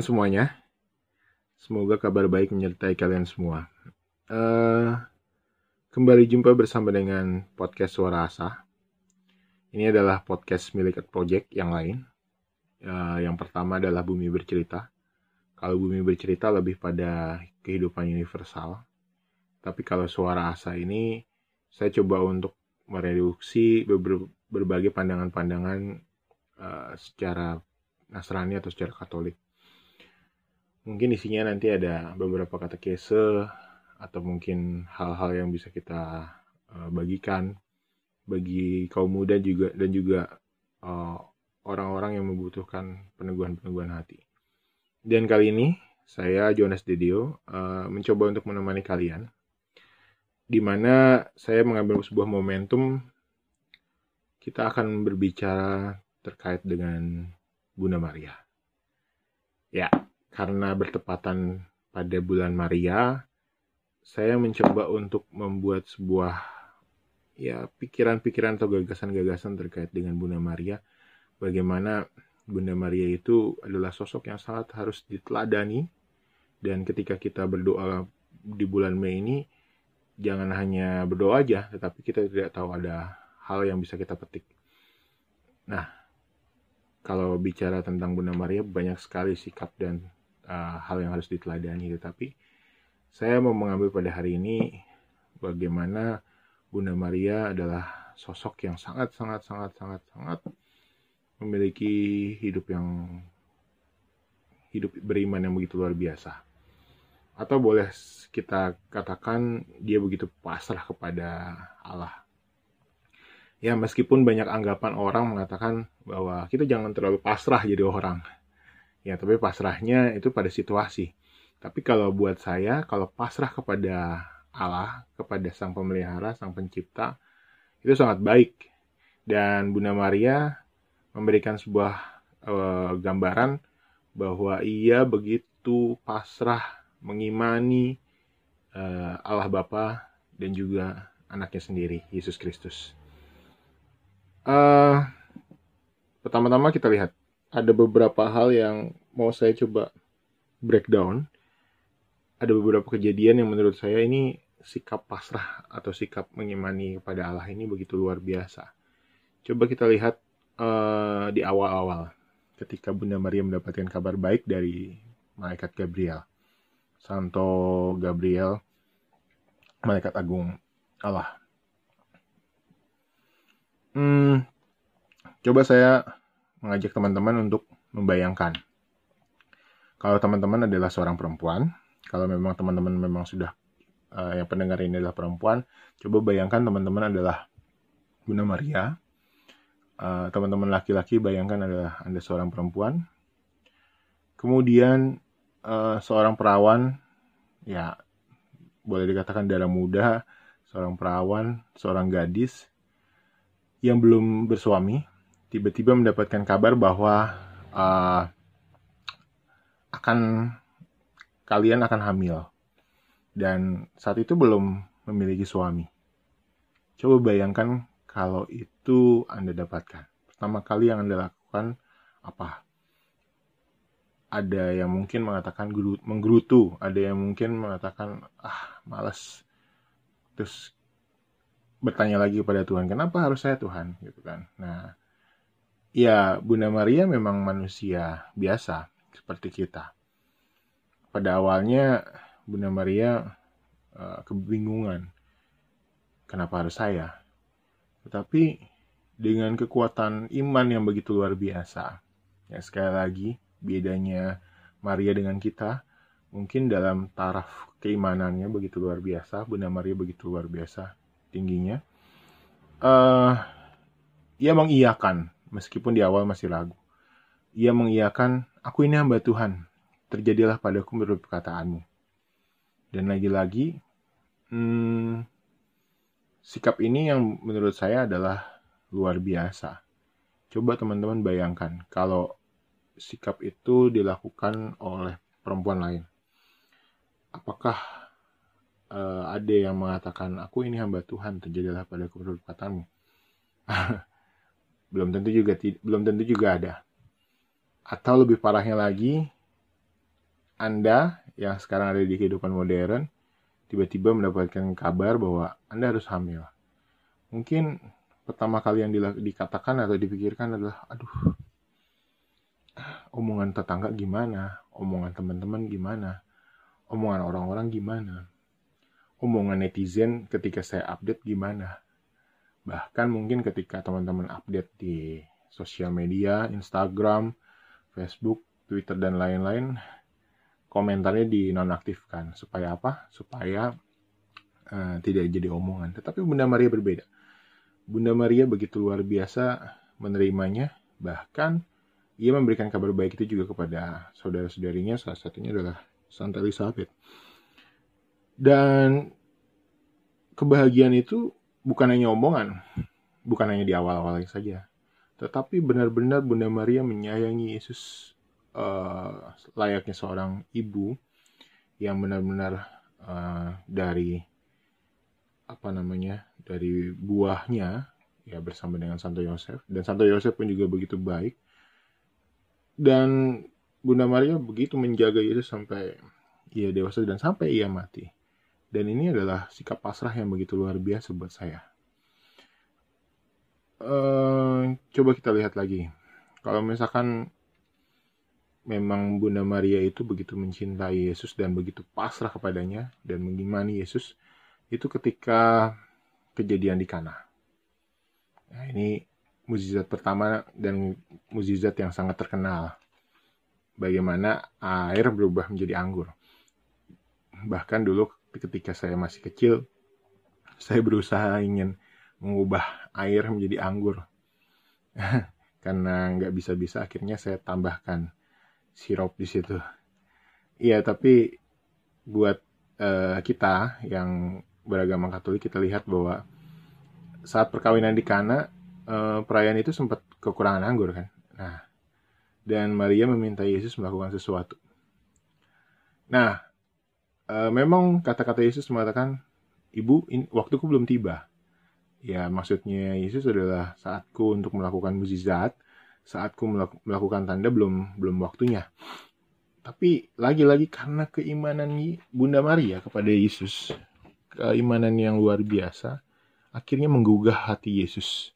Kawan-kawan semuanya, semoga kabar baik menyertai kalian semua. Uh, kembali jumpa bersama dengan podcast Suara Asa. Ini adalah podcast milik Project yang lain. Uh, yang pertama adalah Bumi Bercerita. Kalau Bumi Bercerita lebih pada kehidupan universal. Tapi kalau Suara Asa ini, saya coba untuk mereduksi berbagai pandangan-pandangan uh, secara Nasrani atau secara Katolik. Mungkin isinya nanti ada beberapa kata kese atau mungkin hal-hal yang bisa kita uh, bagikan bagi kaum muda juga dan juga eh, orang-orang yang membutuhkan peneguhan-peneguhan hati. Dan kali ini saya Jonas Dedio uh, mencoba untuk menemani kalian di mana saya mengambil sebuah momentum kita akan berbicara terkait dengan Bunda Maria. Ya, karena bertepatan pada bulan Maria, saya mencoba untuk membuat sebuah ya pikiran-pikiran atau gagasan-gagasan terkait dengan Bunda Maria. Bagaimana Bunda Maria itu adalah sosok yang sangat harus diteladani dan ketika kita berdoa di bulan Mei ini jangan hanya berdoa aja, tetapi kita tidak tahu ada hal yang bisa kita petik. Nah, kalau bicara tentang Bunda Maria banyak sekali sikap dan uh, hal yang harus diteladani. Tetapi saya mau mengambil pada hari ini bagaimana Bunda Maria adalah sosok yang sangat sangat sangat sangat sangat memiliki hidup yang hidup beriman yang begitu luar biasa. Atau boleh kita katakan dia begitu pasrah kepada Allah. Ya meskipun banyak anggapan orang mengatakan bahwa kita jangan terlalu pasrah jadi orang ya tapi pasrahnya itu pada situasi. Tapi kalau buat saya kalau pasrah kepada Allah kepada sang pemelihara sang pencipta itu sangat baik. Dan Bunda Maria memberikan sebuah uh, gambaran bahwa ia begitu pasrah mengimani uh, Allah Bapa dan juga anaknya sendiri Yesus Kristus. Uh, pertama-tama kita lihat ada beberapa hal yang mau saya coba breakdown. Ada beberapa kejadian yang menurut saya ini sikap pasrah atau sikap mengimani kepada Allah ini begitu luar biasa. Coba kita lihat uh, di awal-awal ketika Bunda Maria mendapatkan kabar baik dari malaikat Gabriel. Santo Gabriel, malaikat agung Allah. Hmm, coba saya mengajak teman-teman untuk membayangkan. Kalau teman-teman adalah seorang perempuan, kalau memang teman-teman memang sudah uh, yang pendengar ini adalah perempuan, coba bayangkan teman-teman adalah Bunda Maria. Uh, teman-teman laki-laki bayangkan adalah Anda seorang perempuan. Kemudian uh, seorang perawan, ya boleh dikatakan darah muda, seorang perawan, seorang gadis yang belum bersuami tiba-tiba mendapatkan kabar bahwa uh, akan kalian akan hamil dan saat itu belum memiliki suami. Coba bayangkan kalau itu Anda dapatkan. Pertama kali yang Anda lakukan apa? Ada yang mungkin mengatakan menggerutu, ada yang mungkin mengatakan ah malas. Terus bertanya lagi kepada Tuhan, kenapa harus saya Tuhan? Gitu kan. Nah, ya Bunda Maria memang manusia biasa seperti kita. Pada awalnya Bunda Maria uh, kebingungan, kenapa harus saya? Tetapi dengan kekuatan iman yang begitu luar biasa, ya sekali lagi bedanya Maria dengan kita, mungkin dalam taraf keimanannya begitu luar biasa, Bunda Maria begitu luar biasa tingginya, uh, ia mengiyakan meskipun di awal masih ragu. Ia mengiyakan, aku ini hamba Tuhan, terjadilah padaku menurut perkataanmu. Dan lagi-lagi, hmm, sikap ini yang menurut saya adalah luar biasa. Coba teman-teman bayangkan kalau sikap itu dilakukan oleh perempuan lain. Apakah uh, ada yang mengatakan aku ini hamba Tuhan terjadilah pada perkataanmu belum tentu juga belum tentu juga ada Atau lebih parahnya lagi, Anda yang sekarang ada di kehidupan modern, tiba-tiba mendapatkan kabar bahwa Anda harus hamil. Mungkin pertama kali yang dikatakan atau dipikirkan adalah, aduh, omongan tetangga gimana, omongan teman-teman gimana, omongan orang-orang gimana, omongan netizen ketika saya update gimana. Bahkan mungkin ketika teman-teman update di sosial media, Instagram, Facebook, Twitter, dan lain-lain, komentarnya dinonaktifkan. Supaya apa? Supaya uh, tidak jadi omongan. Tetapi Bunda Maria berbeda. Bunda Maria begitu luar biasa menerimanya, bahkan ia memberikan kabar baik itu juga kepada saudara-saudarinya, salah satunya adalah Santa Elizabeth. Dan kebahagiaan itu bukan hanya omongan, bukan hanya di awal-awal saja, tetapi benar-benar Bunda Maria menyayangi Yesus uh, layaknya seorang ibu yang benar-benar uh, dari apa namanya dari buahnya ya bersama dengan Santo Yosef. Dan Santo Yosef pun juga begitu baik. Dan Bunda Maria begitu menjaga Yesus sampai ia dewasa dan sampai ia mati dan ini adalah sikap pasrah yang begitu luar biasa buat saya uh, coba kita lihat lagi kalau misalkan memang Bunda Maria itu begitu mencintai Yesus dan begitu pasrah kepadanya dan mengimani Yesus itu ketika kejadian di Kana. Nah, ini mukjizat pertama dan mukjizat yang sangat terkenal. Bagaimana air berubah menjadi anggur. Bahkan dulu ketika saya masih kecil, saya berusaha ingin mengubah air menjadi anggur. Karena nggak bisa-bisa akhirnya saya tambahkan sirup di situ. Iya, tapi buat uh, kita yang beragama Katolik kita lihat bahwa saat perkawinan di Kana uh, perayaan itu sempat kekurangan anggur kan. Nah, dan Maria meminta Yesus melakukan sesuatu. Nah, uh, memang kata-kata Yesus mengatakan, Ibu, in, waktuku belum tiba. Ya, maksudnya Yesus adalah saatku untuk melakukan mukjizat, saatku melakukan tanda belum belum waktunya. Tapi lagi-lagi karena keimanan Bunda Maria kepada Yesus, keimanan yang luar biasa, akhirnya menggugah hati Yesus.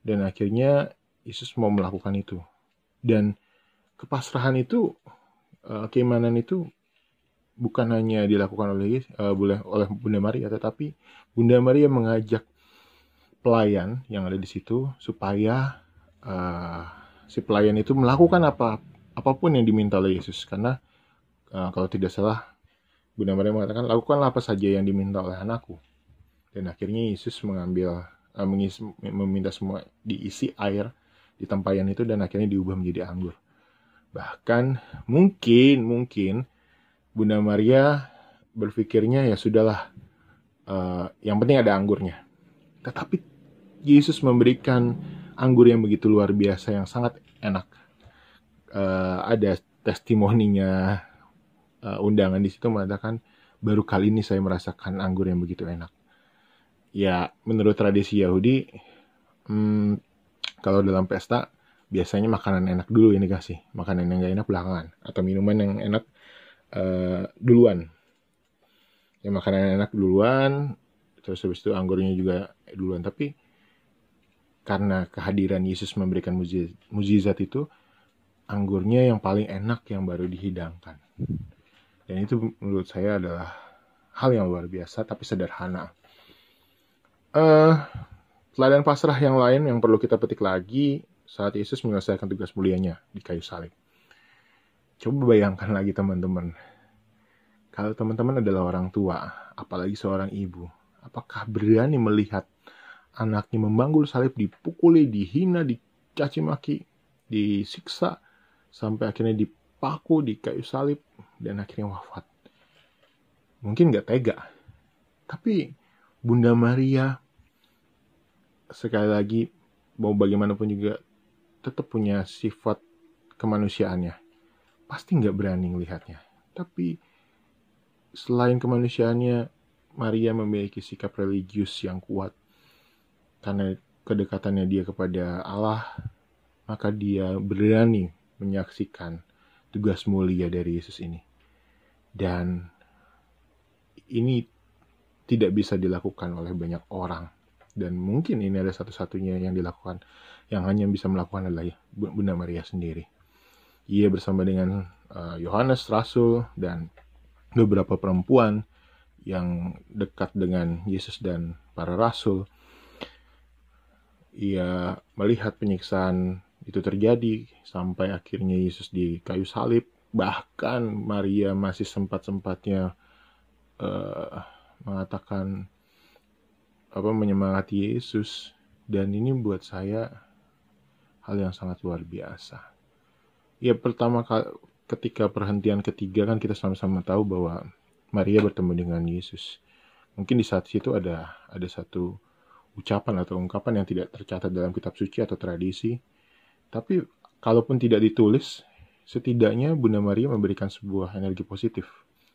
Dan akhirnya Yesus mau melakukan itu. Dan kepasrahan itu, eh, keimanan itu bukan hanya dilakukan oleh uh, oleh Bunda Maria, tetapi Bunda Maria mengajak pelayan yang ada di situ supaya uh, si pelayan itu melakukan apa apa pun yang diminta oleh Yesus. Karena uh, kalau tidak salah Bunda Maria mengatakan lakukanlah apa saja yang diminta oleh anakku. Dan akhirnya Yesus mengambil uh, mengisi, meminta semua diisi air di tempayan itu dan akhirnya diubah menjadi anggur. Bahkan mungkin mungkin Bunda Maria berpikirnya ya sudahlah uh, yang penting ada anggurnya tetapi Yesus memberikan anggur yang begitu luar biasa yang sangat enak. Uh, ada testimoninya uh, undangan di situ mengatakan baru kali ini saya merasakan anggur yang begitu enak. Ya menurut tradisi Yahudi, hmm, kalau dalam pesta biasanya makanan enak dulu yang dikasih, makanan yang gak enak belakangan atau minuman yang enak uh, duluan. Ya makanan enak duluan, terus habis itu anggurnya juga duluan. Tapi karena kehadiran Yesus memberikan mujizat itu, anggurnya yang paling enak yang baru dihidangkan. Dan itu menurut saya adalah hal yang luar biasa tapi sederhana. Uh, teladan pasrah yang lain yang perlu kita petik lagi saat Yesus menyelesaikan tugas mulianya di kayu salib. Coba bayangkan lagi teman-teman. Kalau teman-teman adalah orang tua, apalagi seorang ibu, apakah berani melihat anaknya membanggul salib, dipukuli, dihina, dicaci maki, disiksa, sampai akhirnya dipaku di kayu salib, dan akhirnya wafat. Mungkin gak tega. Tapi Bunda Maria, sekali lagi, mau bagaimanapun juga, tetap punya sifat kemanusiaannya. Pasti nggak berani melihatnya. Tapi selain kemanusiaannya, Maria memiliki sikap religius yang kuat karena kedekatannya dia kepada Allah, maka dia berani menyaksikan tugas mulia dari Yesus ini. Dan ini tidak bisa dilakukan oleh banyak orang. Dan mungkin ini ada satu-satunya yang dilakukan, yang hanya bisa melakukan adalah Bunda Maria sendiri. Ia bersama dengan eh, Yohanes uh, Rasul dan beberapa perempuan yang dekat dengan Yesus dan para rasul. Ia melihat penyiksaan itu terjadi sampai akhirnya Yesus di kayu salib. Bahkan Maria masih sempat-sempatnya uh, mengatakan apa menyemangati Yesus dan ini buat saya hal yang sangat luar biasa. Ya pertama ketika perhentian ketiga kan kita sama-sama tahu bahwa Maria bertemu dengan Yesus. Mungkin di saat itu ada ada satu ucapan atau ungkapan yang tidak tercatat dalam kitab suci atau tradisi tapi kalaupun tidak ditulis, setidaknya Bunda Maria memberikan sebuah energi positif.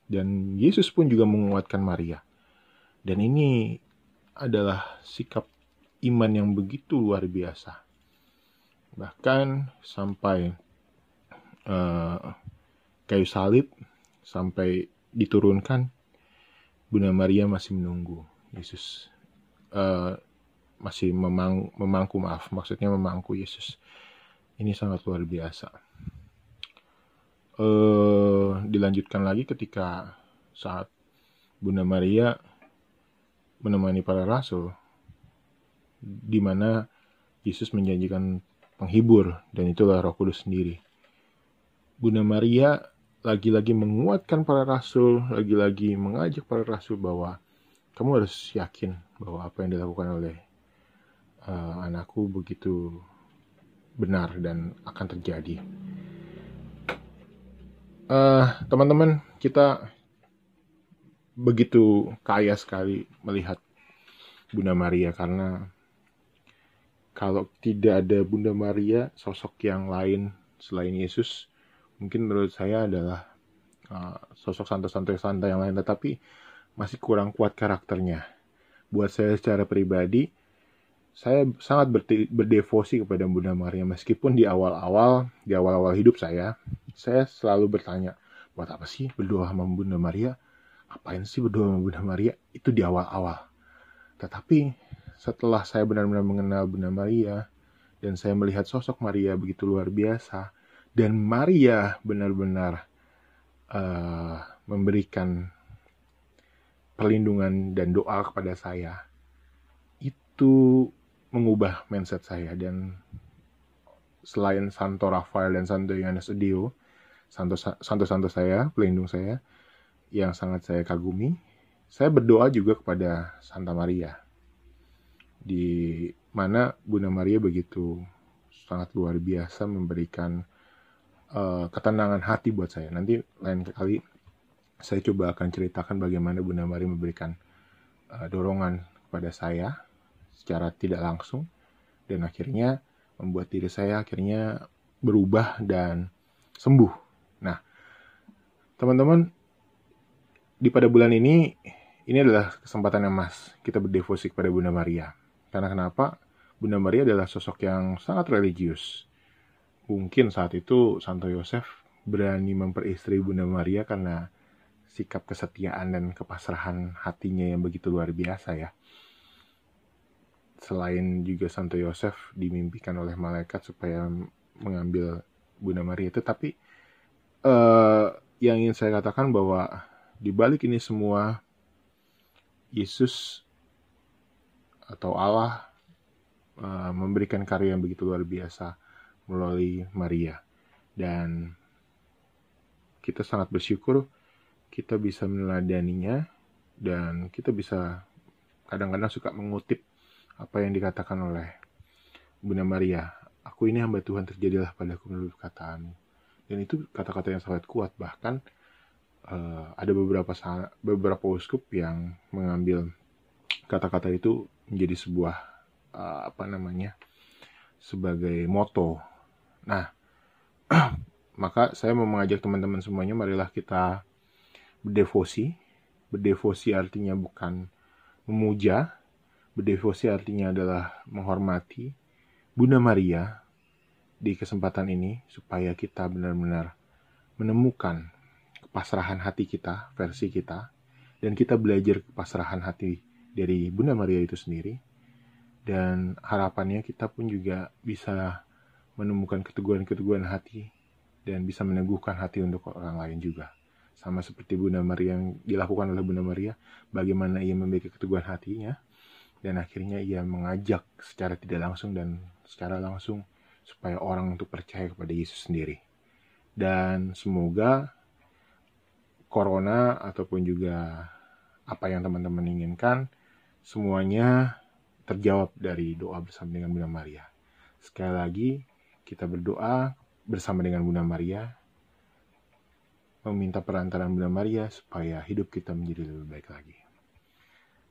Dan Yesus pun juga menguatkan Maria. Dan ini adalah sikap iman yang begitu luar biasa. Bahkan sampai uh, kayu salib, sampai diturunkan, Bunda Maria masih menunggu Yesus. Uh, masih memang, memangku maaf, maksudnya memangku Yesus ini sangat luar biasa. Uh, dilanjutkan lagi ketika saat Bunda Maria menemani para rasul, di mana Yesus menjanjikan penghibur dan itulah Roh Kudus sendiri. Bunda Maria lagi-lagi menguatkan para rasul, lagi-lagi mengajak para rasul bahwa kamu harus yakin bahwa apa yang dilakukan oleh uh, anakku begitu benar dan akan terjadi. eh, teman-teman, kita begitu kaya sekali melihat Bunda Maria karena kalau tidak ada Bunda Maria, sosok yang lain selain Yesus, mungkin menurut saya adalah uh, sosok santai-santai yang lain, tetapi masih kurang kuat karakternya. Buat saya secara pribadi, saya sangat berdevosi kepada Bunda Maria. Meskipun di awal-awal di awal-awal hidup saya saya selalu bertanya buat apa sih berdoa sama Bunda Maria? Ngapain sih berdoa sama Bunda Maria? Itu di awal-awal. Tetapi setelah saya benar-benar mengenal Bunda Maria dan saya melihat sosok Maria begitu luar biasa dan Maria benar-benar uh, memberikan perlindungan dan doa kepada saya itu mengubah mindset saya dan selain Santo Rafael dan Santo Yohanes Edio, Santo Santo Santo saya, pelindung saya yang sangat saya kagumi, saya berdoa juga kepada Santa Maria. Di mana Bunda Maria begitu sangat luar biasa memberikan uh, ketenangan hati buat saya. Nanti lain kali saya coba akan ceritakan bagaimana Bunda Maria memberikan uh, dorongan kepada saya secara tidak langsung dan akhirnya membuat diri saya akhirnya berubah dan sembuh. Nah, teman-teman, di pada bulan ini ini adalah kesempatan yang mas kita berdevosi kepada Bunda Maria. Karena kenapa? Bunda Maria adalah sosok yang sangat religius. Mungkin saat itu Santo Yosef berani memperistri Bunda Maria karena sikap kesetiaan dan kepasrahan hatinya yang begitu luar biasa ya. Selain juga Santo Yosef dimimpikan oleh malaikat supaya mengambil Bunda Maria itu tapi uh, yang ingin saya katakan bahwa di balik ini semua Yesus atau Allah uh, memberikan karya yang begitu luar biasa melalui Maria dan kita sangat bersyukur kita bisa meneladaninya dan kita bisa kadang-kadang suka mengutip apa yang dikatakan oleh Bunda Maria, aku ini hamba Tuhan terjadilah padaku menurut kataanmu. Dan itu kata-kata yang sangat kuat, bahkan uh, ada beberapa beberapa uskup yang mengambil kata-kata itu menjadi sebuah uh, apa namanya sebagai moto. Nah, maka saya mau mengajak teman-teman semuanya, marilah kita berdevosi. Berdevosi artinya bukan memuja, Berdevosi artinya adalah menghormati Bunda Maria di kesempatan ini supaya kita benar-benar menemukan kepasrahan hati kita, versi kita, dan kita belajar kepasrahan hati dari Bunda Maria itu sendiri. Dan harapannya kita pun juga bisa menemukan keteguhan-keteguhan hati dan bisa meneguhkan hati untuk orang lain juga. Sama seperti Bunda Maria yang dilakukan oleh Bunda Maria, bagaimana ia memiliki keteguhan hatinya, dan akhirnya ia mengajak secara tidak langsung dan secara langsung supaya orang untuk percaya kepada Yesus sendiri. Dan semoga corona ataupun juga apa yang teman-teman inginkan semuanya terjawab dari doa bersama dengan Bunda Maria. Sekali lagi kita berdoa bersama dengan Bunda Maria meminta perantaraan Bunda Maria supaya hidup kita menjadi lebih baik lagi.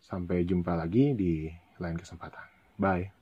Sampai jumpa lagi di lain kesempatan. Bye.